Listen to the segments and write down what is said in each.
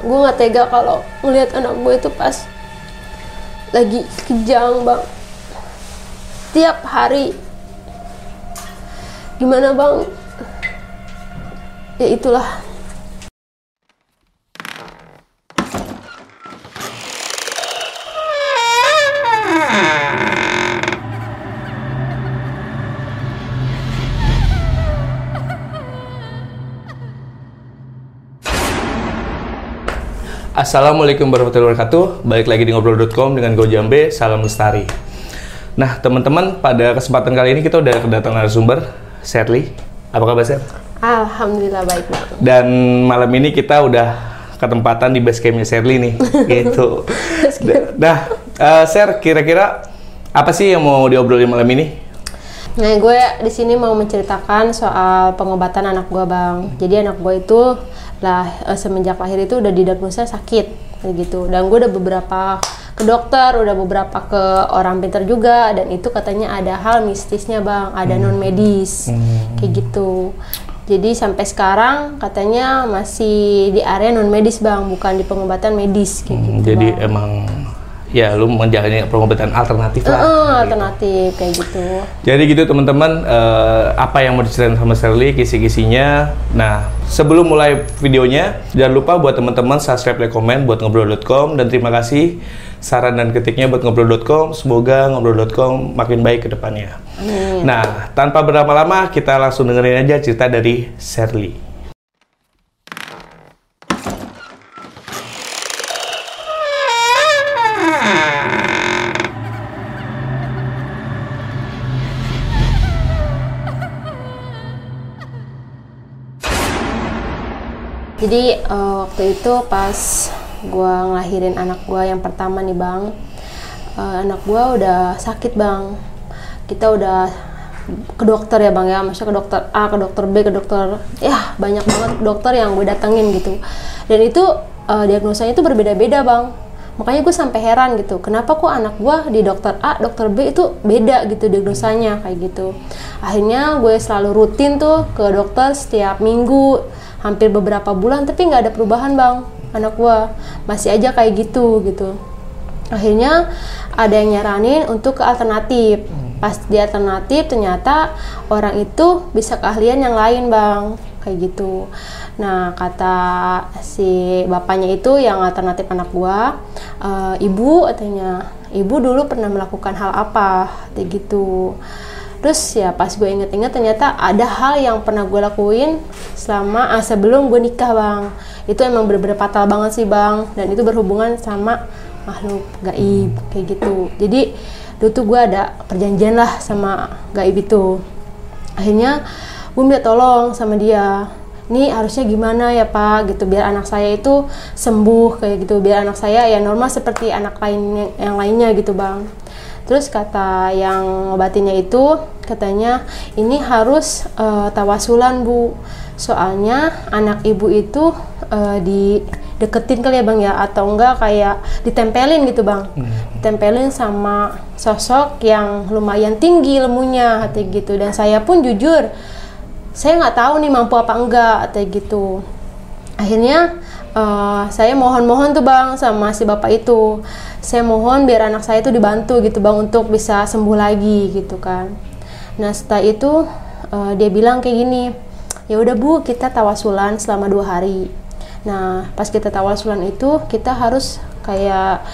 gue nggak tega kalau ngelihat anak gue itu pas lagi kejang bang. Tiap hari. Gimana bang? Ya itulah Assalamualaikum warahmatullahi wabarakatuh. Balik lagi di ngobrol.com dengan Gojambe, salam lestari. Nah, teman-teman, pada kesempatan kali ini kita udah kedatangan narasumber, Sherly. Apa kabar, Sher? alhamdulillah baik bang Dan malam ini kita udah ketempatan di base campnya Sherly nih, gitu. Nah, uh, Sher, kira-kira apa sih yang mau diobrolin malam ini? Nah, gue di sini mau menceritakan soal pengobatan anak gue, Bang. Jadi anak gue itu lah eh, semenjak lahir itu udah didiagnosa sakit kayak gitu. Dan gue udah beberapa ke dokter, udah beberapa ke orang pintar juga dan itu katanya ada hal mistisnya, Bang. Ada non medis. Kayak gitu. Jadi sampai sekarang katanya masih di area non medis, Bang, bukan di pengobatan medis kayak gitu. Hmm, Jadi Bang. emang ya lu menjalani pengobatan alternatif lah. Eh, gitu. alternatif kayak gitu. Jadi gitu teman-teman, eh, apa yang mau diceritain sama Shirley, kisi-kisinya. Nah, sebelum mulai videonya, jangan lupa buat teman-teman subscribe, like, komen buat ngobrol.com dan terima kasih saran dan kritiknya buat ngobrol.com. Semoga ngobrol.com makin baik ke depannya. Amin. Nah, tanpa berlama-lama, kita langsung dengerin aja cerita dari Shirley. Jadi eh, waktu itu pas gua ngelahirin anak gua yang pertama nih bang, eh, anak gua udah sakit bang. Kita udah ke dokter ya bang ya, maksudnya ke dokter A, ke dokter B, ke dokter ya banyak banget dokter yang gue datengin gitu. Dan itu eh, diagnosanya itu berbeda-beda bang. Makanya gue sampai heran gitu, kenapa kok anak gua di dokter A, dokter B itu beda gitu diagnosanya kayak gitu. Akhirnya gue selalu rutin tuh ke dokter setiap minggu, hampir beberapa bulan tapi nggak ada perubahan bang. Anak gua masih aja kayak gitu gitu. Akhirnya ada yang nyaranin untuk ke alternatif. Pas di alternatif ternyata orang itu bisa keahlian yang lain bang. Kayak gitu. Nah kata si bapaknya itu yang alternatif anak gua "Eh, ibu katanya. Ibu dulu pernah melakukan hal apa? Kayak gitu Terus ya pas gue inget-inget ternyata ada hal yang pernah gue lakuin selama ah, sebelum gue nikah bang. Itu emang bener-bener fatal banget sih bang. Dan itu berhubungan sama makhluk gaib kayak gitu. Jadi dulu tuh gue ada perjanjian lah sama gaib itu. Akhirnya gue minta tolong sama dia. Ini harusnya gimana ya pak gitu biar anak saya itu sembuh kayak gitu biar anak saya ya normal seperti anak lain yang lainnya gitu bang. Terus kata yang ngobatinnya itu katanya ini harus eh, tawasulan bu, soalnya anak ibu itu eh, dideketin kali ya bang ya atau enggak kayak ditempelin gitu bang, ditempelin sama sosok yang lumayan tinggi ilmunya hati gitu. Dan saya pun jujur saya nggak tahu nih mampu apa enggak kayak gitu. Akhirnya eh, saya mohon-mohon tuh bang sama si bapak itu. Saya mohon biar anak saya itu dibantu gitu bang untuk bisa sembuh lagi gitu kan. Nah setelah itu eh, dia bilang kayak gini ya udah bu kita tawasulan selama dua hari. Nah pas kita tawasulan itu kita harus kayak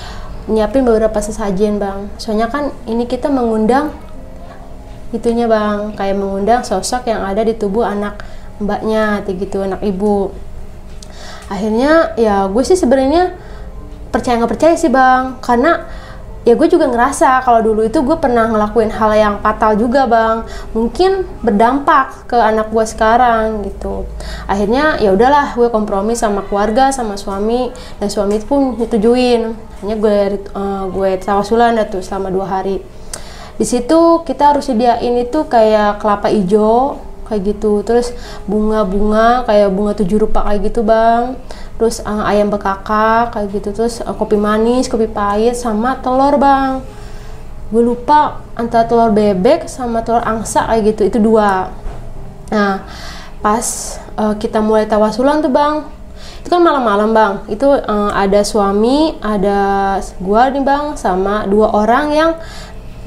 nyiapin beberapa sesajen bang. Soalnya kan ini kita mengundang itunya bang kayak mengundang sosok yang ada di tubuh anak mbaknya gitu anak ibu akhirnya ya gue sih sebenarnya percaya nggak percaya sih bang. Karena ya gue juga ngerasa kalau dulu itu gue pernah ngelakuin hal yang fatal juga bang. Mungkin berdampak ke anak gue sekarang gitu. Akhirnya ya udahlah gue kompromi sama keluarga sama suami dan suami pun nyetujuin hanya gue eh, gue tawasulan tuh selama dua hari. Di situ kita harus sediain itu kayak kelapa hijau kayak gitu. Terus bunga-bunga kayak bunga tujuh rupa kayak gitu bang. Terus eh, ayam bekakak kayak gitu. Terus eh, kopi manis kopi pahit sama telur bang. Gue lupa antara telur bebek sama telur angsa kayak gitu. Itu dua. Nah pas eh, kita mulai tawasulan tuh bang. Itu kan malam-malam bang. Itu uh, ada suami ada gua nih bang sama dua orang yang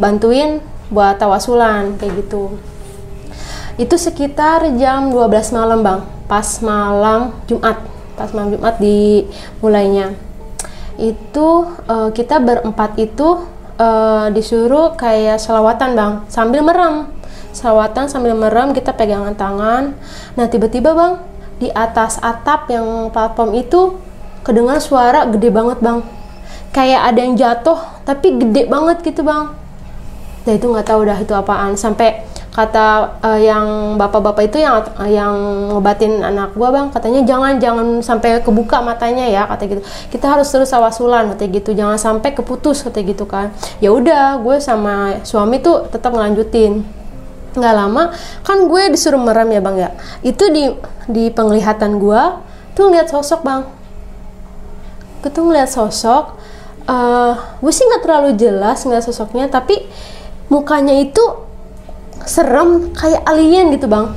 bantuin buat tawasulan kayak gitu itu sekitar jam 12 malam bang. Pas malam Jumat. Pas malam Jumat di mulainya itu uh, kita berempat itu uh, disuruh kayak selawatan bang. Sambil merem. Selawatan sambil merem kita pegangan tangan. Nah tiba-tiba bang di atas atap yang platform itu kedengar suara gede banget bang. Kayak ada yang jatuh tapi gede banget gitu bang. Nah itu nggak tahu dah itu apaan. Sampai kata uh, yang bapak-bapak itu yang yang ngobatin anak gua bang katanya jangan jangan sampai kebuka matanya ya kata gitu. Kita harus terus awasulan kata gitu. Jangan sampai keputus kata gitu kan. Ya udah gue sama suami tuh tetap ngelanjutin. Nggak lama kan gue disuruh merem ya bang ya? Itu di di penglihatan gue tuh ngeliat sosok bang. Gue tuh ngeliat sosok uh, gue sih nggak terlalu jelas ngeliat sosoknya tapi mukanya itu serem kayak alien gitu bang.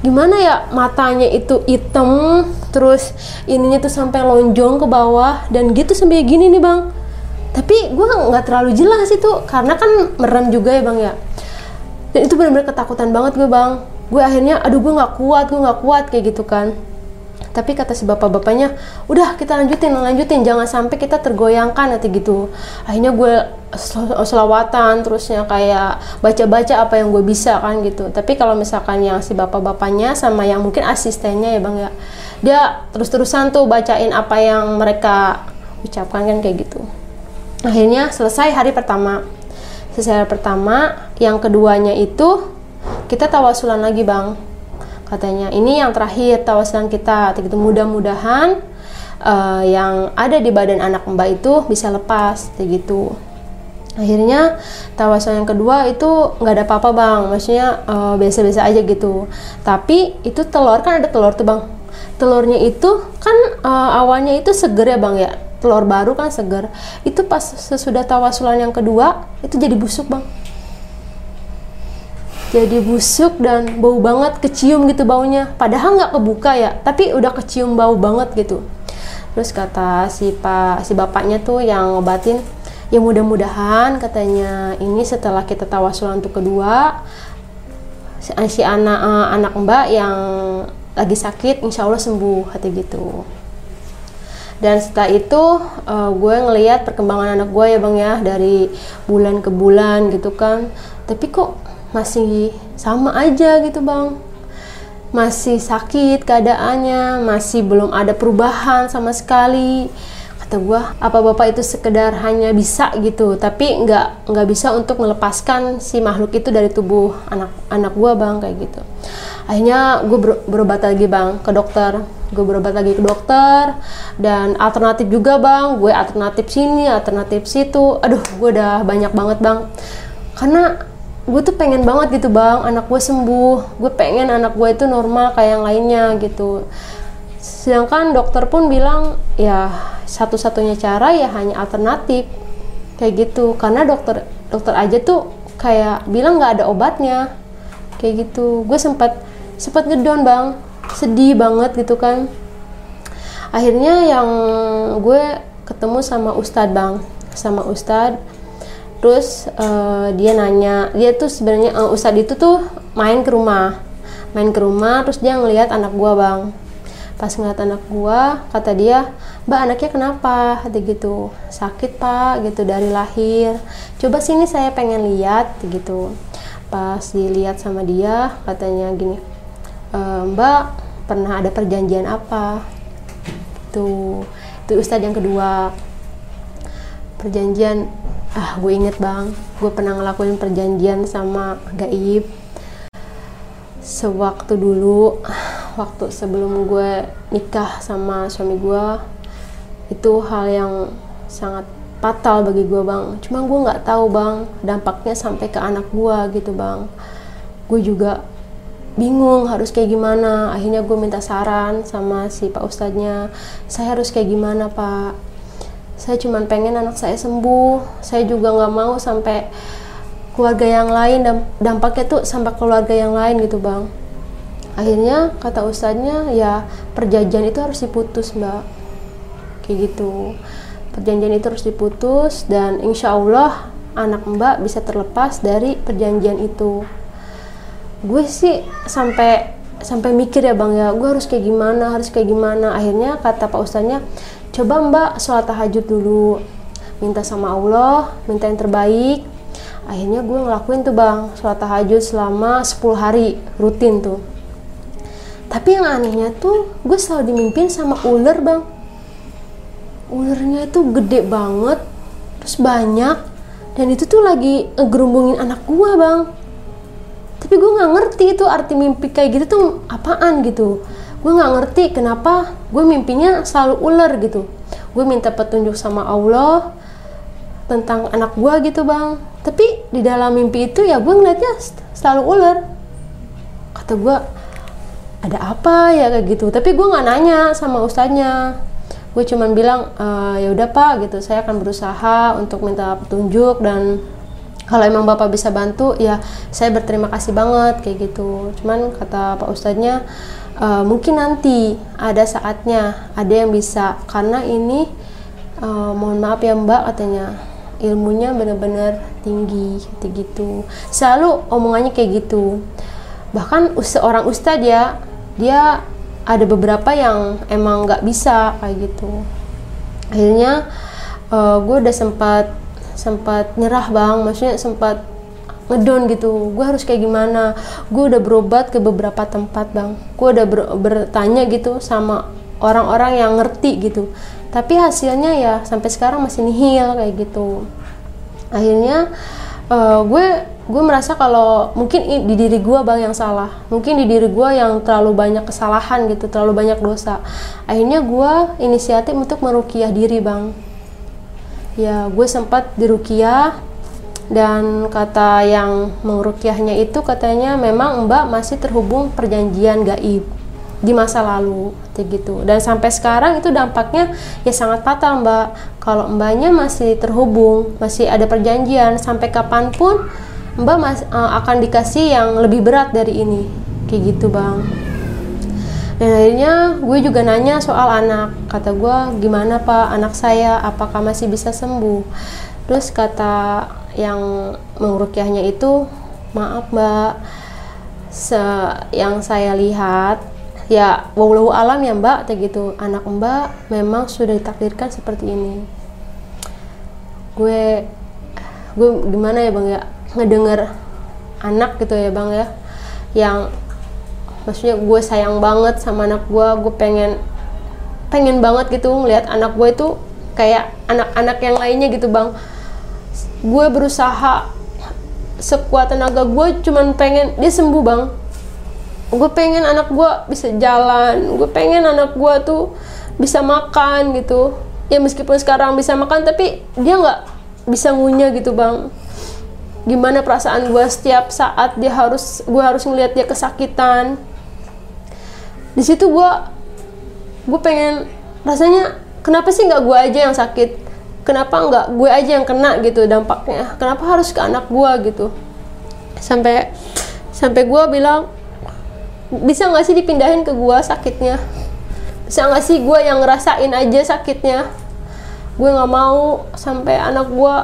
Gimana ya matanya itu hitam terus ininya tuh sampai lonjong ke bawah dan gitu sampai gini nih bang. Tapi gue nggak terlalu jelas itu karena kan merem juga ya bang ya. Dan itu benar-benar ketakutan banget gue bang. Gue akhirnya aduh gue nggak kuat gue nggak kuat kayak gitu kan tapi kata si bapak-bapaknya udah kita lanjutin lanjutin. Jangan sampai kita tergoyangkan nanti gitu. Akhirnya gue sel selawatan terusnya kayak baca-baca apa yang gue bisa kan gitu. Tapi kalau misalkan yang si bapak-bapaknya sama yang mungkin asistennya ya bang ya dia terus-terusan tuh bacain apa yang mereka ucapkan kan kayak gitu. Akhirnya selesai hari pertama. Selesai hari pertama yang keduanya itu kita tawasulan lagi bang katanya ini yang terakhir tawasulan kita. Gitu. Mudah-mudahan uh, yang ada di badan anak mbak itu bisa lepas. Gitu. Akhirnya tawasul yang kedua itu nggak ada apa-apa bang. Maksudnya uh, biasa-biasa aja gitu. Tapi itu telur kan ada telur tuh bang. Telurnya itu kan uh, awalnya itu seger ya bang ya. Telur baru kan seger. Itu pas sesudah tawasulan yang kedua itu jadi busuk bang jadi busuk dan bau banget kecium gitu baunya. Padahal nggak kebuka ya tapi udah kecium bau banget gitu. Terus kata si pak si bapaknya tuh yang ngobatin ya mudah-mudahan katanya ini setelah kita tawasulan untuk kedua si, si anak uh, anak mbak yang lagi sakit insya Allah sembuh hati gitu. Dan setelah itu uh, gue ngelihat perkembangan anak gue ya bang ya dari bulan ke bulan gitu kan. Tapi kok masih sama aja gitu bang. Masih sakit keadaannya masih belum ada perubahan sama sekali. Kata gue apa bapak itu sekedar hanya bisa gitu tapi nggak nggak bisa untuk melepaskan si makhluk itu dari tubuh anak anak gue bang kayak gitu. Akhirnya gue ber, berobat lagi bang ke dokter. Gue berobat lagi ke dokter dan alternatif juga bang gue alternatif sini alternatif situ. Aduh gue udah banyak banget bang. Karena gue tuh pengen banget gitu bang. Anak gue sembuh. Gue pengen anak gue itu normal kayak yang lainnya gitu. Sedangkan dokter pun bilang ya satu-satunya cara ya hanya alternatif. Kayak gitu. Karena dokter dokter aja tuh kayak bilang nggak ada obatnya. Kayak gitu. Gue sempat sempat ngedon bang. Sedih banget gitu kan. Akhirnya yang gue ketemu sama ustadz bang. Sama ustadz terus uh, dia nanya dia tuh sebenarnya uh, ustadz itu tuh main ke rumah. Main ke rumah terus dia ngelihat anak gua bang. Pas ngeliat anak gua kata dia mbak anaknya kenapa? Gitu sakit pak gitu dari lahir. Coba sini saya pengen lihat gitu. Pas dilihat sama dia katanya gini e, mbak pernah ada perjanjian apa? Itu itu ustadz yang kedua. Perjanjian ah gue inget bang. Gue pernah ngelakuin perjanjian sama gaib sewaktu dulu. Waktu sebelum gue nikah sama suami gue itu hal yang sangat fatal bagi gue bang. Cuma gue nggak tahu bang dampaknya sampai ke anak gue gitu bang. Gue juga bingung harus kayak gimana. Akhirnya gue minta saran sama si pak ustadznya saya harus kayak gimana pak saya cuma pengen anak saya sembuh. Saya juga nggak mau sampai keluarga yang lain dampaknya tuh sampai keluarga yang lain gitu bang. Akhirnya kata ustadznya ya perjanjian itu harus diputus mbak. Kayak gitu. Perjanjian itu harus diputus dan insya Allah anak mbak bisa terlepas dari perjanjian itu. Gue sih sampai sampai mikir ya bang ya gue harus kayak gimana harus kayak gimana. Akhirnya kata pak ustadznya coba mbak sholat tahajud dulu. Minta sama Allah minta yang terbaik. Akhirnya gue ngelakuin tuh bang sholat tahajud selama 10 hari rutin tuh. Tapi yang anehnya tuh gue selalu dimimpin sama ular bang. Ularnya tuh gede banget terus banyak dan itu tuh lagi ngegerumbungin anak gue bang. Tapi gue nggak ngerti itu arti mimpi kayak gitu tuh apaan gitu gue nggak ngerti kenapa gue mimpinya selalu ular gitu. Gue minta petunjuk sama Allah tentang anak gue gitu bang. Tapi di dalam mimpi itu ya gue ngeliatnya selalu ular. Kata gue ada apa ya? Kayak gitu. Tapi gue nggak nanya sama ustadznya. Gue cuman bilang e, ya udah pak gitu. Saya akan berusaha untuk minta petunjuk dan kalau emang bapak bisa bantu ya saya berterima kasih banget kayak gitu. Cuman kata pak ustadznya e, mungkin nanti ada saatnya ada yang bisa. Karena ini e, mohon maaf ya mbak katanya ilmunya benar-benar tinggi gitu gitu selalu omongannya kayak gitu. Bahkan seorang ustadz ya dia ada beberapa yang emang nggak bisa kayak gitu. Akhirnya uh, gue udah sempat sempat nyerah bang. Maksudnya sempat ngedon gitu. Gue harus kayak gimana? Gue udah berobat ke beberapa tempat bang. Gue udah ber, bertanya gitu sama orang-orang yang ngerti gitu. Tapi hasilnya ya sampai sekarang masih nihil kayak gitu. Akhirnya uh, gue gue merasa kalau mungkin di diri gue bang yang salah. Mungkin di diri gue yang terlalu banyak kesalahan gitu terlalu banyak dosa. Akhirnya gue inisiatif untuk merukiah diri bang. Ya gue sempat dirukiah dan kata yang merukiahnya itu katanya memang mbak masih terhubung perjanjian gaib di masa lalu gitu. Dan sampai sekarang itu dampaknya ya sangat fatal mbak. Kalau mbaknya masih terhubung masih ada perjanjian sampai kapan pun Mbak mas, uh, akan dikasih yang lebih berat dari ini. Kayak gitu bang. Dan akhirnya gue juga nanya soal anak. Kata gue gimana pak? Anak saya apakah masih bisa sembuh? Terus kata yang mengurukiahnya itu maaf mbak. Se yang saya lihat ya walau alam ya mbak kayak gitu. Anak mbak memang sudah ditakdirkan seperti ini. Gue gue gimana ya bang ya? Ngedenger anak gitu ya bang ya? Yang maksudnya gue sayang banget sama anak gue. Gue pengen pengen banget gitu ngeliat anak gue itu kayak anak-anak yang lainnya gitu bang gue berusaha sekuat tenaga gue cuman pengen dia sembuh bang. Gue pengen anak gue bisa jalan gue pengen anak gue tuh bisa makan gitu. Ya meskipun sekarang bisa makan tapi dia nggak bisa ngunyah gitu bang. Gimana perasaan gue setiap saat dia harus gue harus ngeliat dia kesakitan. Di situ gue gue pengen rasanya kenapa sih nggak gue aja yang sakit kenapa nggak gue aja yang kena gitu dampaknya? Kenapa harus ke anak gue gitu? Sampai sampai gue bilang bisa nggak sih dipindahin ke gue sakitnya? Bisa nggak sih gue yang ngerasain aja sakitnya? Gue nggak mau sampai anak gue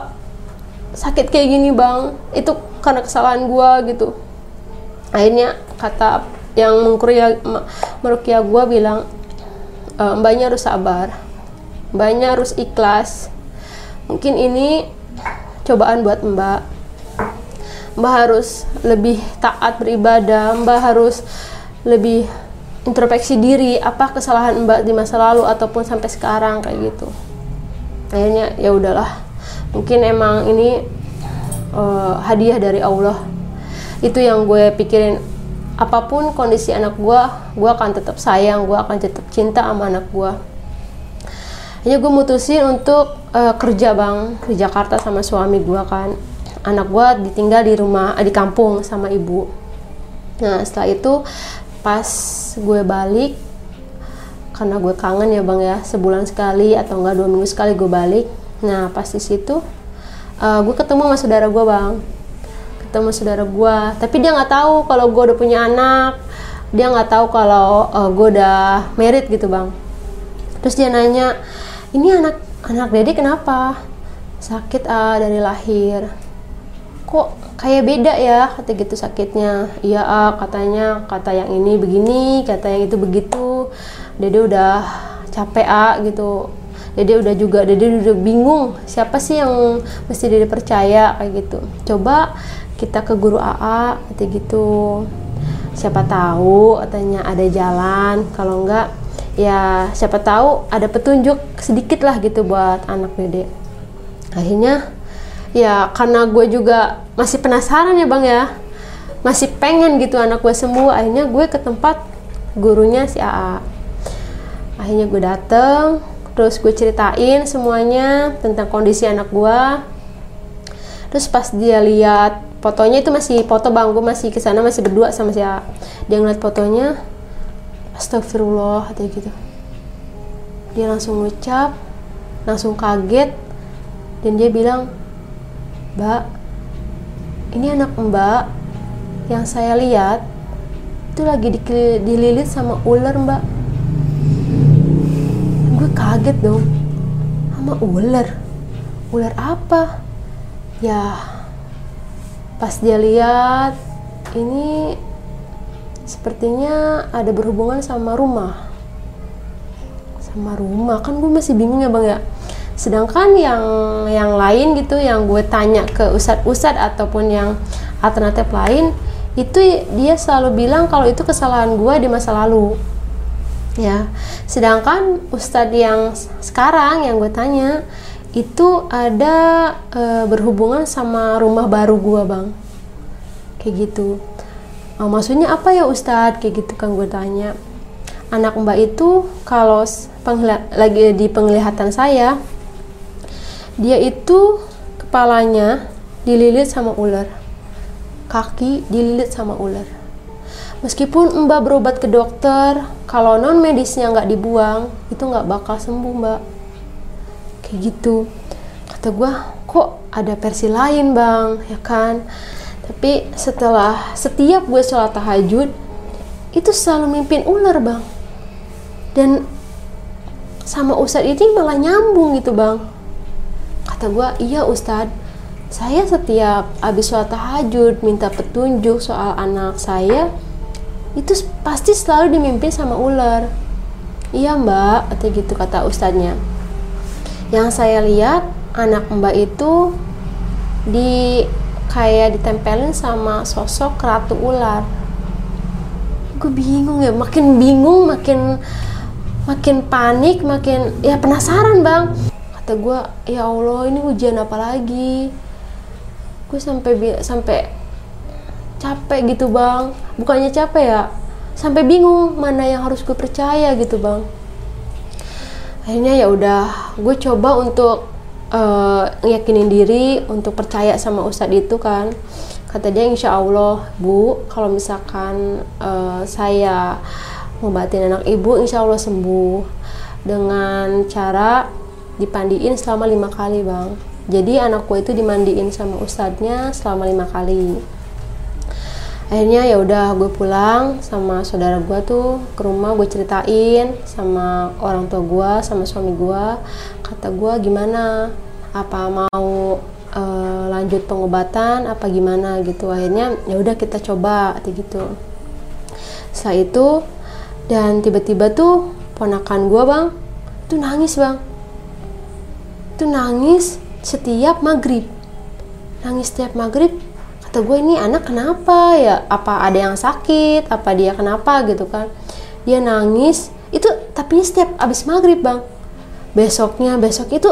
sakit kayak gini bang. Itu karena kesalahan gue gitu. Akhirnya kata yang mengkuria merukia gue bilang e, mbaknya harus sabar. Mbaknya harus ikhlas mungkin ini cobaan buat mbak. Mbak harus lebih taat beribadah mbak harus lebih introspeksi diri apa kesalahan mbak di masa lalu ataupun sampai sekarang kayak gitu. Akhirnya ya udahlah. Mungkin emang ini uh, hadiah dari Allah. Itu yang gue pikirin. Apa pun kondisi anak gue gue akan tetap sayang gue akan tetap cinta sama anak gue hanya gue mutusin untuk uh, kerja bang di Jakarta sama suami gue kan. Anak gue ditinggal di rumah di kampung sama ibu. Nah setelah itu pas gue balik karena gue kangen ya bang ya sebulan sekali atau enggak dua minggu sekali gue balik. Nah pas di situ uh, gue ketemu sama saudara gue bang. Ketemu saudara gue tapi dia nggak tahu kalau gue udah punya anak. Dia nggak tahu kalau uh, gue udah merit gitu bang. Terus dia nanya ini anak anak dede kenapa? Sakit ah dari lahir. Kok kayak beda ya? Kata gitu sakitnya. Iya ah katanya kata yang ini begini kata yang itu begitu. Dede udah capek ah gitu. Dede udah juga dede udah bingung siapa sih yang mesti dede percaya kayak gitu. Coba kita ke guru AA kata gitu. Siapa tahu katanya ada jalan kalau enggak ya siapa tahu ada petunjuk sedikit lah gitu buat anak dede. Akhirnya ya karena gue juga masih penasaran ya bang ya. Masih pengen gitu anak gue sembuh akhirnya gue ke tempat gurunya si AA akhirnya gue dateng terus gue ceritain semuanya tentang kondisi anak gue. Terus pas dia lihat fotonya itu masih foto bang gue masih ke sana masih berdua sama si AA dia ngeliat fotonya astagfirullah katanya gitu. Dia langsung ngucap langsung kaget dan dia bilang mbak ini anak mbak yang saya lihat itu lagi dililit sama ular mbak. Gue kaget dong. Sama ular? Ular apa? Ya pas dia lihat ini sepertinya ada berhubungan sama rumah. Sama rumah? Kan gue masih bingung ya bang ya. Sedangkan yang yang lain gitu yang gue tanya ke ustadz-ustadz ataupun yang alternatif lain itu dia selalu bilang kalau itu kesalahan gue di masa lalu. Ya. Sedangkan ustadz yang sekarang yang gue tanya itu ada e, berhubungan sama rumah baru gue bang. Kayak gitu oh, maksudnya apa ya ustadz? Kayak gitu kan gue tanya. Anak mbak itu kalau lagi di penglihatan saya dia itu kepalanya dililit sama ular. Kaki dililit sama ular. Meskipun mbak berobat ke dokter kalau non medisnya nggak dibuang itu nggak bakal sembuh mbak. Kayak gitu. Kata gue kok ada versi lain bang? Ya kan tapi setelah setiap gue sholat tahajud itu selalu mimpin ular bang. Dan sama ustadz ini malah nyambung gitu bang. Kata gue iya ustadz saya setiap habis sholat tahajud minta petunjuk soal anak saya itu pasti selalu dimimpin sama ular. Iya mbak atau gitu kata ustadznya. Yang saya lihat anak mbak itu di kayak ditempelin sama sosok ratu ular. Gue bingung ya makin bingung makin makin panik makin ya penasaran bang. Kata gue ya Allah ini ujian apa lagi? Gue sampai sampai capek gitu bang. Bukannya capek ya sampai bingung mana yang harus gue percaya gitu bang. Akhirnya ya udah gue coba untuk uh, ngeyakinin diri untuk percaya sama ustadz itu kan. Kata dia insya Allah bu kalau misalkan uh, saya ngobatin anak ibu insya Allah sembuh. Dengan cara dipandiin selama lima kali bang. Jadi anakku itu dimandiin sama ustadznya selama lima kali akhirnya ya udah gue pulang sama saudara gue tuh ke rumah gue ceritain sama orang tua gue sama suami gue kata gue gimana? Apa mau uh, lanjut pengobatan? Apa gimana? Gitu. Akhirnya ya udah kita coba gitu. Setelah itu dan tiba-tiba tuh ponakan gue bang tuh nangis bang. Itu nangis setiap maghrib. Nangis setiap maghrib kata gue ini anak kenapa ya? Apa ada yang sakit? Apa dia kenapa? Gitu kan. Dia nangis. Itu tapi setiap abis maghrib bang. Besoknya besok itu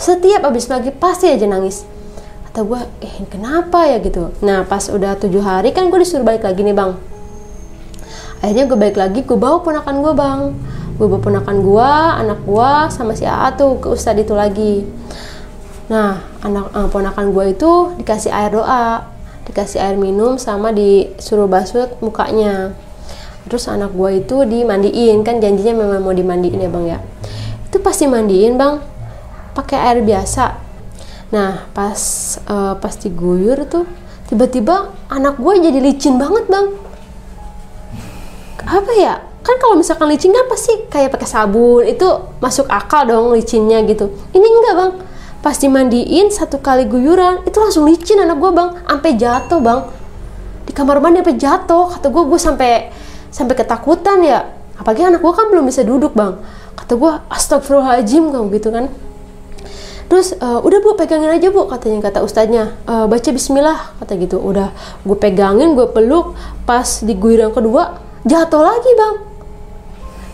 setiap abis maghrib pasti aja nangis. Kata gue eh kenapa ya? Gitu. Nah pas udah tujuh hari kan gue disuruh balik lagi nih bang. Akhirnya gue balik lagi gue bawa ponakan gue bang. Gue bawa ponakan gue anak gue sama si AA tuh ke ustadz itu lagi. Nah anak uh, ponakan gue itu dikasih air doa dikasih air minum sama disuruh basuh mukanya. Terus anak gue itu dimandiin. Kan janjinya memang mau dimandiin ya bang ya? Itu pasti mandiin bang pakai air biasa. Nah pas uh, pas diguyur tuh tiba-tiba anak gue jadi licin banget bang. Apa ya? Kan kalau misalkan licin kan pasti kayak pakai sabun itu masuk akal dong licinnya gitu. Ini enggak bang pas dimandiin satu kali guyuran itu langsung licin anak gue bang. Sampai jatuh bang. Di kamar mandi sampai jatuh. Kata gue gue sampai sampai ketakutan ya. Apalagi anak gue kan belum bisa duduk bang. Kata gue astagfirullahaladzim kamu gitu kan. Terus uh, udah bu pegangin aja bu katanya kata ustadznya. Uh, baca Bismillah kata gitu. Udah gue pegangin gue peluk. Pas di guyuran kedua jatuh lagi bang.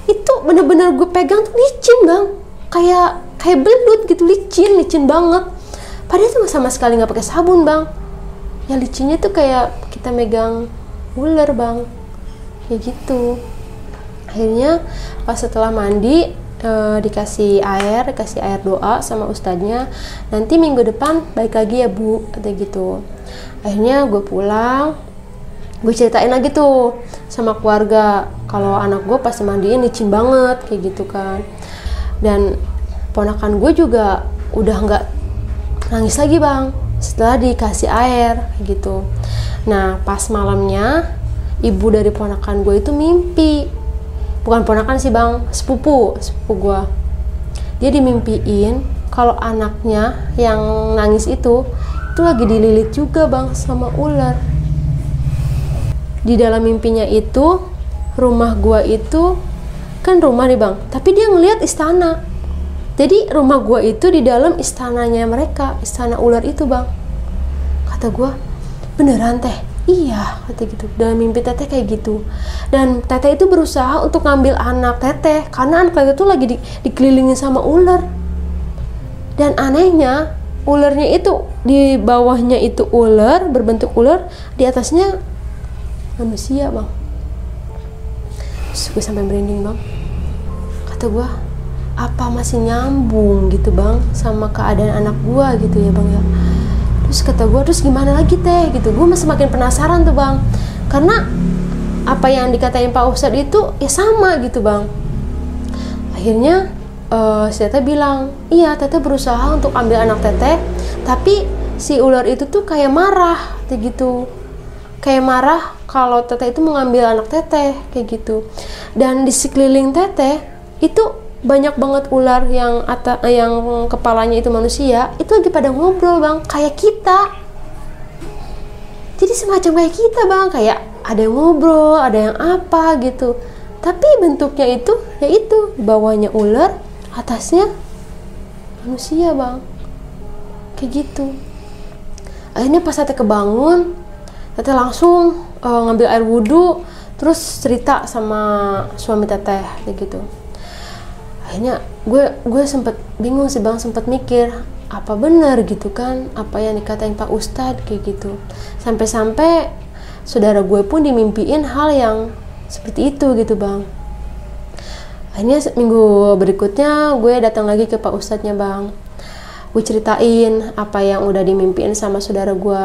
Itu bener-bener gue pegang tuh licin bang. Kayak kayak belut gitu licin licin banget. Padahal itu sama sekali nggak pakai sabun bang. Ya licinnya tuh kayak kita megang ular bang. Kayak gitu. Akhirnya pas setelah mandi e, dikasih air dikasih air doa sama ustadznya nanti minggu depan baik lagi ya bu kata gitu. Akhirnya gue pulang gue ceritain lagi tuh sama keluarga kalau anak gue pas mandiin licin banget kayak gitu kan. Dan ponakan gue juga udah nggak nangis lagi bang. Setelah dikasih air gitu. Nah pas malamnya ibu dari ponakan gue itu mimpi. Bukan ponakan sih bang sepupu sepupu gue dia dimimpiin kalau anaknya yang nangis itu itu lagi dililit juga bang sama ular. Di dalam mimpinya itu rumah gua itu kan rumah nih bang tapi dia ngelihat istana jadi rumah gua itu di dalam istananya mereka istana ular itu bang. Kata gua beneran teh? Iya kata gitu. Dalam mimpi teteh kayak gitu. Dan teteh itu berusaha untuk ngambil anak teteh karena anak teteh itu lagi di, dikelilingi sama ular. Dan anehnya ularnya itu di bawahnya itu ular berbentuk ular di atasnya manusia bang. Terus gue sampai merinding bang. Kata gue apa masih nyambung gitu bang sama keadaan anak gue gitu ya bang ya. Terus kata gue terus gimana lagi teh? Gitu. Gue masih makin penasaran tuh bang. Karena apa yang dikatain Pak Ustadz itu ya sama gitu bang. Akhirnya uh, si Teteh bilang iya Teteh berusaha untuk ambil anak Teteh tapi si ular itu tuh kayak marah kayak gitu. Kayak marah kalau teteh itu mengambil anak teteh kayak gitu. Dan di sekeliling teteh itu banyak banget ular yang atau yang kepalanya itu manusia itu lagi pada ngobrol bang. Kayak kita. Jadi semacam kayak kita bang. Kayak ada yang ngobrol ada yang apa gitu. Tapi bentuknya itu ya itu. Bawahnya ular atasnya manusia bang. Kayak gitu. Akhirnya pas saya kebangun teteh langsung uh, ngambil air wudhu terus cerita sama suami teteh kayak gitu akhirnya gue gue sempet bingung sih bang sempet mikir apa benar gitu kan apa yang dikatain Pak Ustadz kayak gitu. Sampai-sampai saudara gue pun dimimpiin hal yang seperti itu gitu bang. Akhirnya minggu berikutnya gue datang lagi ke Pak Ustadznya bang. Gue ceritain apa yang udah dimimpiin sama saudara gue.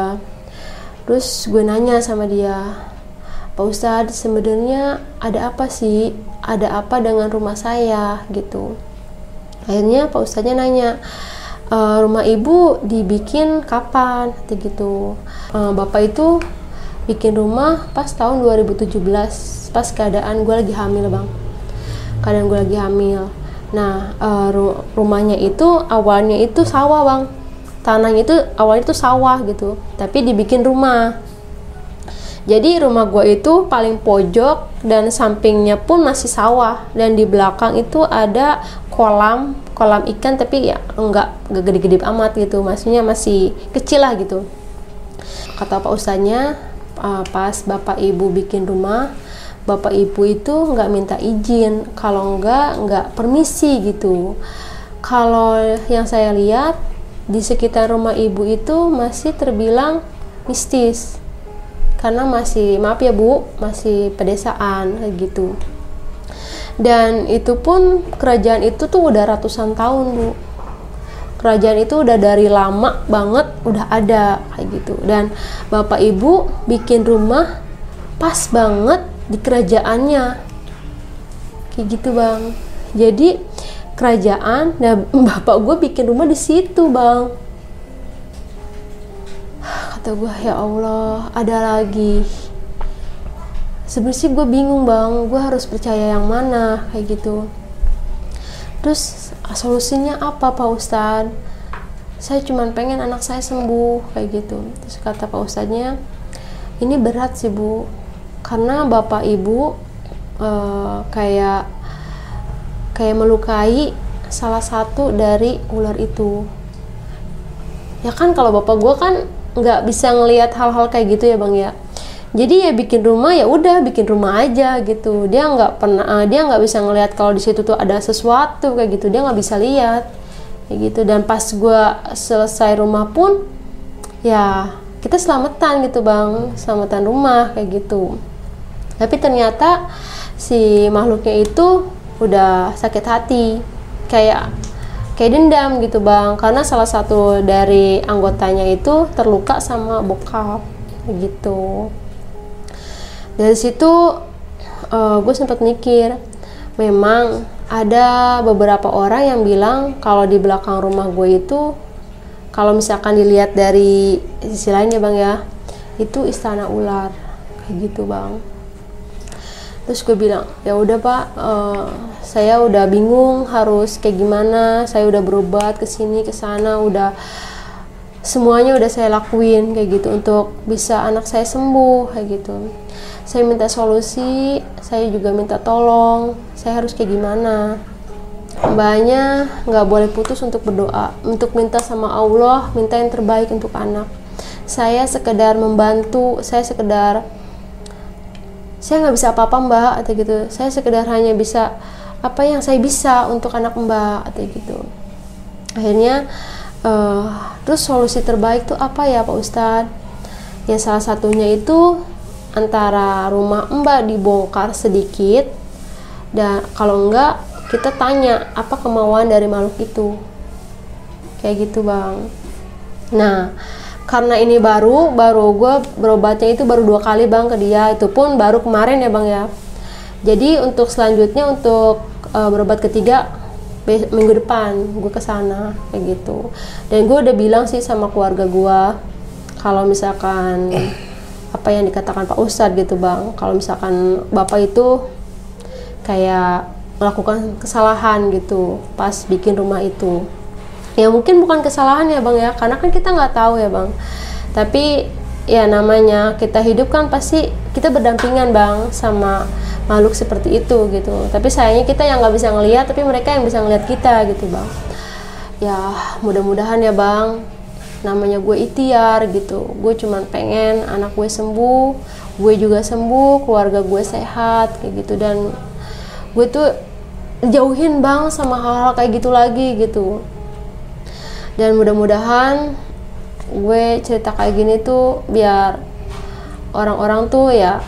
Terus gue nanya sama dia Pak Ustadz sebenarnya ada apa sih? Ada apa dengan rumah saya? Gitu. Akhirnya Pak Ustadznya nanya e, rumah ibu dibikin kapan? Gitu. E, bapak itu bikin rumah pas tahun 2017 pas keadaan gue lagi hamil bang. Keadaan gue lagi hamil. Nah e, rumahnya itu awalnya itu sawah bang. Tanahnya itu awalnya itu sawah gitu. Tapi dibikin rumah jadi rumah gue itu paling pojok dan sampingnya pun masih sawah. Dan di belakang itu ada kolam kolam ikan tapi ya enggak gede-gede amat gitu. Maksudnya masih kecil lah gitu. Kata pak ustadznya uh, pas bapak ibu bikin rumah bapak ibu itu nggak minta izin. Kalau enggak enggak permisi gitu. Kalau yang saya lihat di sekitar rumah ibu itu masih terbilang mistis karena masih maaf ya bu masih pedesaan kayak gitu. Dan itu pun kerajaan itu tuh udah ratusan tahun bu. Kerajaan itu udah dari lama banget udah ada kayak gitu. Dan bapak ibu bikin rumah pas banget di kerajaannya. Kayak gitu bang. Jadi kerajaan nah bapak gue bikin rumah di situ bang kata gue ya Allah ada lagi. Sebenarnya gue bingung bang. Gue harus percaya yang mana kayak gitu. Terus solusinya apa pak ustadz saya cuma pengen anak saya sembuh kayak gitu. Terus kata pak ustadznya ini berat sih bu. Karena bapak ibu uh, kayak kayak melukai salah satu dari ular itu. Ya kan kalau bapak gue kan nggak bisa ngelihat hal-hal kayak gitu ya bang ya. Jadi ya bikin rumah ya udah bikin rumah aja gitu. Dia nggak pernah uh, dia nggak bisa ngelihat kalau di situ tuh ada sesuatu kayak gitu. Dia nggak bisa lihat. Kayak gitu. Dan pas gue selesai rumah pun ya kita selamatan gitu bang. Selamatan rumah kayak gitu. Tapi ternyata si makhluknya itu udah sakit hati. Kayak kayak dendam gitu bang. Karena salah satu dari anggotanya itu terluka sama bokap gitu. Dari situ uh, eh, gue sempat mikir memang ada beberapa orang yang bilang kalau di belakang rumah gue itu kalau misalkan dilihat dari sisi lainnya bang ya itu istana ular. Kayak gitu bang terus gue bilang ya udah pak uh, saya udah bingung harus kayak gimana. Saya udah berobat ke sini ke sana udah semuanya udah saya lakuin kayak gitu untuk bisa anak saya sembuh kayak gitu. Saya minta solusi saya juga minta tolong saya harus kayak gimana. Mbaknya nggak boleh putus untuk berdoa untuk minta sama Allah minta yang terbaik untuk anak. Saya sekedar membantu saya sekedar saya nggak bisa apa-apa mbak atau gitu. Saya sekedar hanya bisa apa yang saya bisa untuk anak mbak atau gitu. Akhirnya uh, terus solusi terbaik tuh apa ya pak ustadz ya salah satunya itu antara rumah mbak dibongkar sedikit dan kalau enggak kita tanya apa kemauan dari makhluk itu? Kayak gitu bang. Nah karena ini baru baru gue berobatnya itu baru dua kali bang ke dia. Itu pun baru kemarin ya bang ya. Jadi untuk selanjutnya untuk uh, berobat ketiga minggu depan gue ke sana kayak gitu. Dan gue udah bilang sih sama keluarga gue kalau misalkan apa yang dikatakan Pak Ustadz gitu bang kalau misalkan bapak itu kayak melakukan kesalahan gitu pas bikin rumah itu ya mungkin bukan kesalahan ya bang ya. Karena kan kita nggak tahu ya bang. Tapi ya namanya kita hidup kan pasti kita berdampingan bang sama makhluk seperti itu gitu. Tapi sayangnya kita yang nggak bisa ngelihat tapi mereka yang bisa ngelihat kita gitu bang. Ya mudah-mudahan ya bang. Namanya gue ikhtiar gitu. Gue cuman pengen anak gue sembuh gue juga sembuh keluarga gue sehat kayak gitu. Dan gue tuh jauhin bang sama hal-hal kayak gitu lagi gitu dan mudah-mudahan gue cerita kayak gini tuh biar orang-orang tuh ya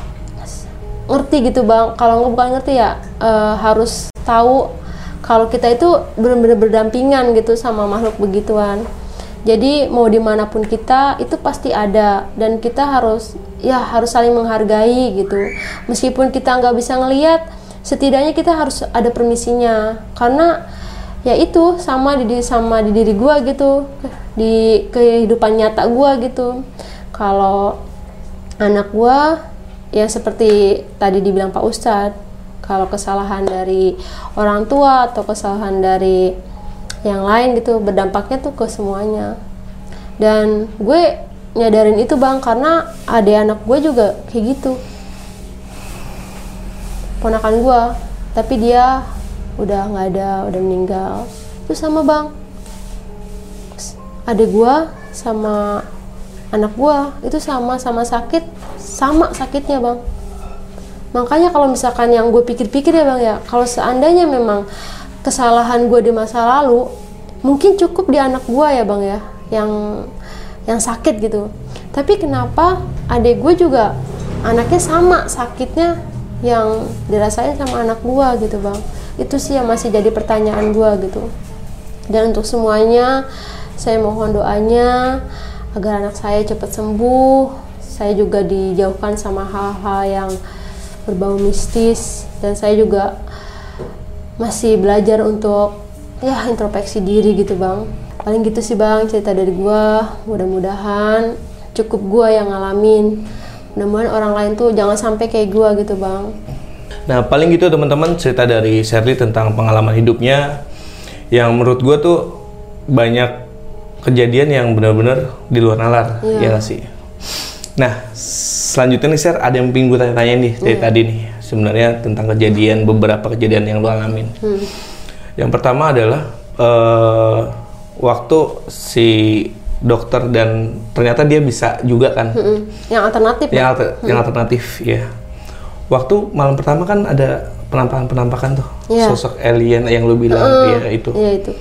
ngerti gitu bang. Kalau nggak bukan ngerti ya uh, harus tahu kalau kita itu benar-benar berdampingan gitu sama makhluk begituan. Jadi mau di mana pun kita itu pasti ada. Dan kita harus ya harus saling menghargai gitu. Meskipun kita nggak bisa ngelihat setidaknya kita harus ada permisinya. Karena ya itu sama di sama di diri gue gitu. Di kehidupan nyata gue gitu. Kalau anak gue ya seperti tadi dibilang Pak Ustadz kalau kesalahan dari orang tua atau kesalahan dari yang lain gitu berdampaknya tuh ke semuanya. Dan gue nyadarin itu bang karena adik anak gue juga kayak gitu. Ponakan gue tapi dia udah nggak ada udah meninggal. Itu sama bang adik gue sama anak gue itu sama sama sakit sama sakitnya bang. Makanya kalau misalkan yang gue pikir-pikir ya bang ya kalau seandainya memang kesalahan gue di masa lalu mungkin cukup di anak gue ya bang ya yang yang sakit gitu. Tapi kenapa adik gue juga anaknya sama sakitnya yang dirasain sama anak gue gitu bang itu sih yang masih jadi pertanyaan gue gitu. Dan untuk semuanya saya mohon doanya agar anak saya cepat sembuh. Saya juga dijauhkan sama hal-hal yang berbau mistis. Dan saya juga masih belajar untuk ya introspeksi diri gitu bang. Paling gitu sih bang cerita dari gue mudah-mudahan cukup gue yang ngalamin. Mudah-mudahan orang lain tuh jangan sampai kayak gua gitu bang Nah, paling gitu teman-teman cerita dari Sherly tentang pengalaman hidupnya yang menurut gue tuh banyak kejadian yang benar-benar di luar nalar, Iya. ya nggak sih? Nah, selanjutnya nih Sher, ada yang pengen gue tanya-tanya nih dari Iya. tadi nih, sebenarnya tentang kejadian beberapa kejadian yang lo alamin. Hmm. Yang pertama adalah eh, waktu si dokter dan ternyata dia bisa juga kan, Mm-mm. yang alternatif yang, Bang. alter- yang alternatif ya. Waktu malam pertama kan ada penampakan-penampakan tuh, Iya. sosok alien yang lu bilang, Mm. ya itu. Iya itu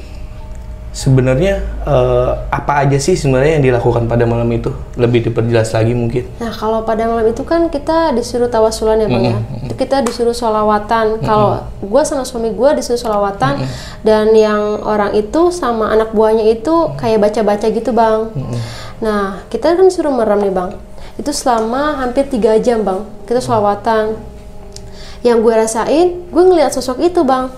Sebenarnya eh, apa aja sih sebenarnya yang dilakukan pada malam itu? Lebih diperjelas lagi mungkin. Nah kalau pada malam itu kan kita disuruh tawasulan ya bang ya. Itu kita disuruh sholawatan. Kalau gue sama suami gue disuruh sholawatan dan yang orang itu sama anak buahnya itu kayak baca-baca gitu bang. Nah kita kan disuruh merem nih bang. Itu selama hampir tiga jam bang. Kita sholawatan. Yang gue rasain, gue ngeliat sosok itu bang.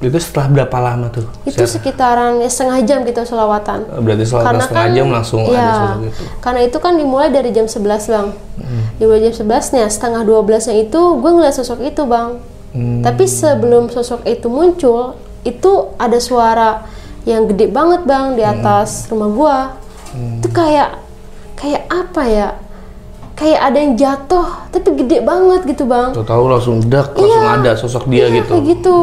Itu setelah berapa lama tuh? Itu sekitaran ya, setengah jam kita sholawatan. Berarti selama setengah jam langsung iya, ada sosok itu. Karena itu kan dimulai dari jam 11 bang. Hmm. Dimulai jam 11 nya setengah 12 nya itu gue ngeliat sosok itu bang. Hmm. Tapi sebelum sosok itu muncul, itu ada suara yang gede banget bang di Hmm. atas rumah gua. Itu kayak kayak apa ya? Kayak ada yang jatuh, tapi gede banget gitu bang. Tahu-tahu langsung dak, langsung Iya. ada sosok dia Iya, gitu. Kayak gitu.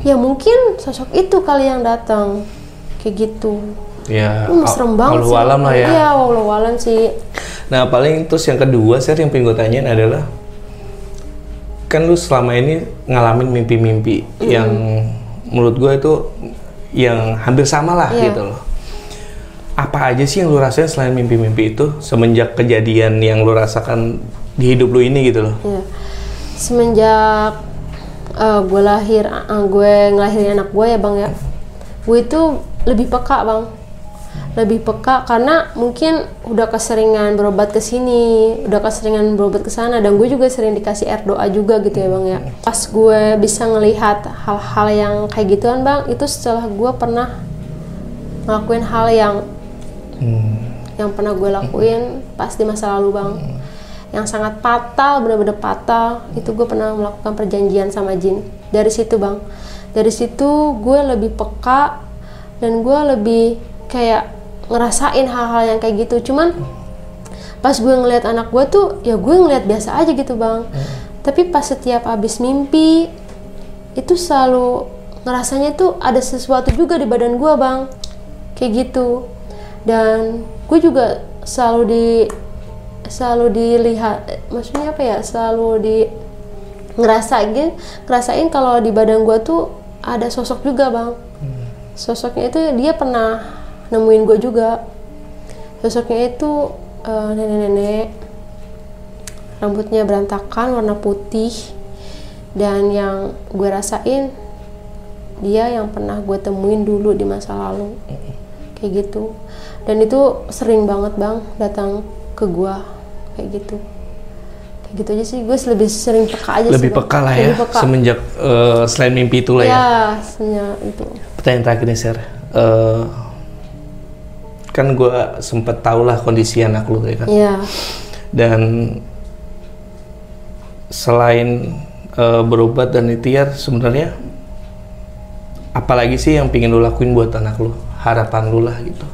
Ya mungkin sosok itu kali yang datang. Kayak gitu. Ya, Hmm, serem banget sih. alam lah ya. Iya, walau alam sih. Nah, paling terus yang kedua, saya yang pengen gue tanyain adalah kan lu selama ini ngalamin mimpi-mimpi yang menurut gue itu yang hampir sama lah Iya. gitu loh. Apa aja sih yang lu rasain selain mimpi-mimpi itu semenjak kejadian yang lu rasakan di hidup lu ini gitu loh? Iya. Semenjak gue lahir, uh, gue ngelahirin anak gue ya bang ya, gue itu lebih peka bang, lebih peka karena mungkin udah keseringan berobat ke sini, udah keseringan berobat ke sana, dan gue juga sering dikasih air doa juga gitu ya bang ya. Pas gue bisa ngelihat hal-hal yang kayak gituan bang, itu setelah gue pernah ngelakuin hal yang yang pernah gue lakuin pas di masa lalu bang. Yang sangat fatal benar-benar fatal itu gue pernah melakukan perjanjian sama jin. Dari situ bang. Dari situ gue lebih peka dan gue lebih kayak ngerasain hal-hal yang kayak gitu. Cuman pas gue ngeliat anak gue tuh ya gue ngeliat biasa aja gitu bang. Tapi pas setiap habis mimpi itu selalu ngerasanya tuh ada sesuatu juga di badan gue bang. Kayak gitu dan gue juga selalu di selalu dilihat maksudnya apa ya selalu di ngerasain ngerasain kalau di badan gue tuh ada sosok juga bang. Sosoknya itu dia pernah nemuin gue juga. Sosoknya itu eh, nenek-nenek rambutnya berantakan warna putih dan yang gue rasain dia yang pernah gue temuin dulu di masa lalu kayak gitu dan itu sering banget bang datang ke gue kayak gitu kayak gitu aja sih gue lebih sering peka aja sih Lebih Bang. peka lah ya peka. semenjak eh, selain mimpi itu lah ya. ya semenjak itu Pertanyaan terakhir nih, Sir. Eh, kan gue sempet tau lah kondisi anak lu ya kan. ya Dan selain eh, berobat dan ikhtiar sebenarnya apalagi sih yang pingin lu lakuin buat anak lu? Harapan lu lah gitu.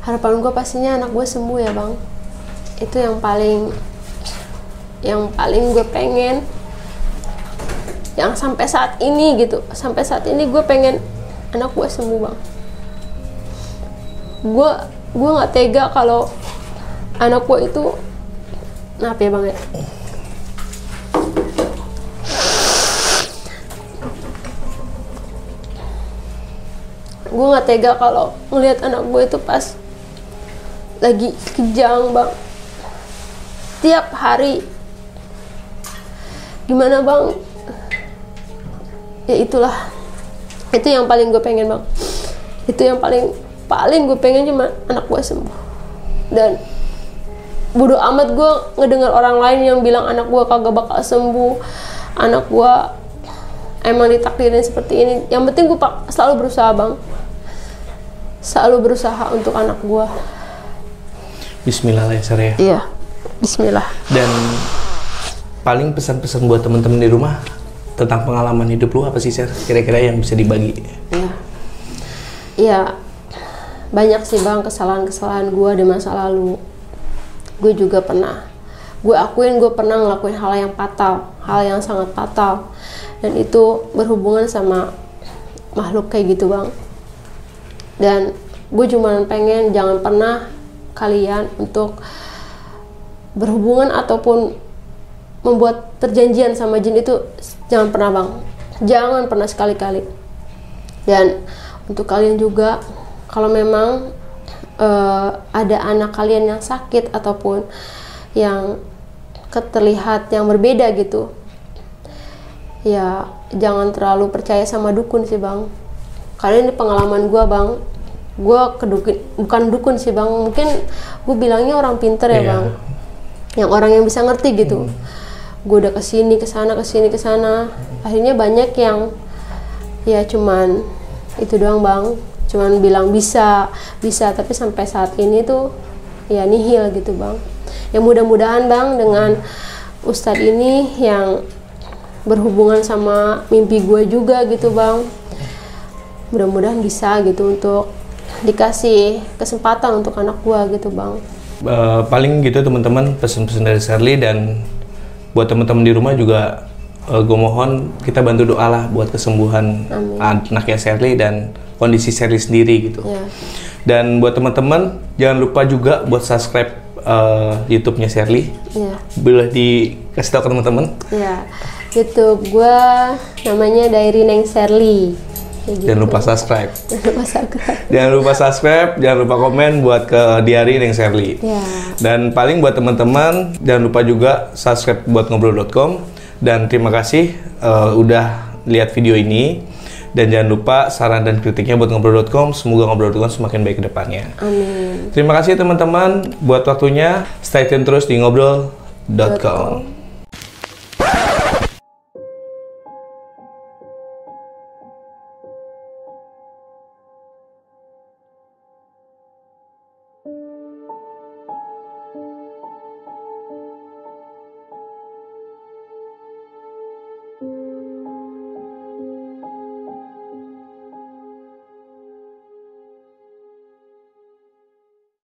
harapan gue pastinya anak gue sembuh ya bang. Itu yang paling yang paling gue pengen. Yang sampai saat ini gitu. Sampai saat ini gue pengen anak gue sembuh bang. Gue gue nggak tega kalau anak gue itu maaf ya bang ya gue nggak tega kalau ngelihat anak gue itu pas lagi kejang bang. Tiap hari. Gimana bang? Ya itulah. Itu yang paling gue pengen bang. Itu yang paling paling gue pengen cuma anak gue sembuh. Dan bodoh amat gue ngedengar orang lain yang bilang anak gue kagak bakal sembuh. Anak gue emang ditakdirin seperti ini yang penting gue pak selalu berusaha bang selalu berusaha untuk anak gue Bismillah lah ya, Sir ya. iya Bismillah. Dan paling pesan-pesan buat teman-teman di rumah tentang pengalaman hidup lu apa sih, Sher? Kira-kira yang bisa dibagi? Iya. Iya. Banyak sih bang kesalahan-kesalahan gue di masa lalu. Gue juga pernah. Gue akuin gue pernah ngelakuin hal yang fatal, hal yang sangat fatal. Dan itu berhubungan sama makhluk kayak gitu bang. Dan gue cuma pengen jangan pernah kalian untuk berhubungan ataupun membuat perjanjian sama jin itu jangan pernah bang jangan pernah sekali-kali dan untuk kalian juga kalau memang uh, ada anak kalian yang sakit ataupun yang terlihat yang berbeda gitu ya jangan terlalu percaya sama dukun sih bang. Kalian ini pengalaman gue bang. Gue kedukun bukan dukun sih bang. Mungkin gue bilangnya orang pinter ya Iya. bang. Yang orang yang bisa ngerti gitu. Gue udah ke sini ke sana ke sini ke sana akhirnya banyak yang ya cuman itu doang bang. Cuman bilang bisa bisa. Tapi sampai saat ini tuh ya nihil gitu bang. Ya mudah-mudahan bang dengan ustadz ini yang berhubungan sama mimpi gue juga gitu bang mudah-mudahan bisa gitu untuk dikasih kesempatan untuk anak gue gitu bang Eh, paling gitu teman-teman pesan-pesan dari Shirley dan buat teman-teman di rumah juga gue mohon kita bantu doa lah buat kesembuhan Amin. anaknya Shirley dan kondisi Shirley sendiri gitu. ya Dan buat teman-teman jangan lupa juga buat subscribe eh, YouTube-nya Shirley. ya Boleh dikasih tahu ke teman-teman. ya YouTube gue namanya Diary Neng Serly gitu. Jangan lupa subscribe. Jangan lupa subscribe Jangan lupa subscribe, jangan lupa komen buat ke Diary Neng Shirley. ya Dan paling buat teman-teman jangan lupa juga subscribe buat ngobrol.com dan terima kasih eh, udah lihat video ini dan jangan lupa saran dan kritiknya buat ngobrol.com semoga ngobrol.com semakin baik ke depannya. amin Terima kasih teman-teman buat waktunya. Stay tune terus di ngobrol.com.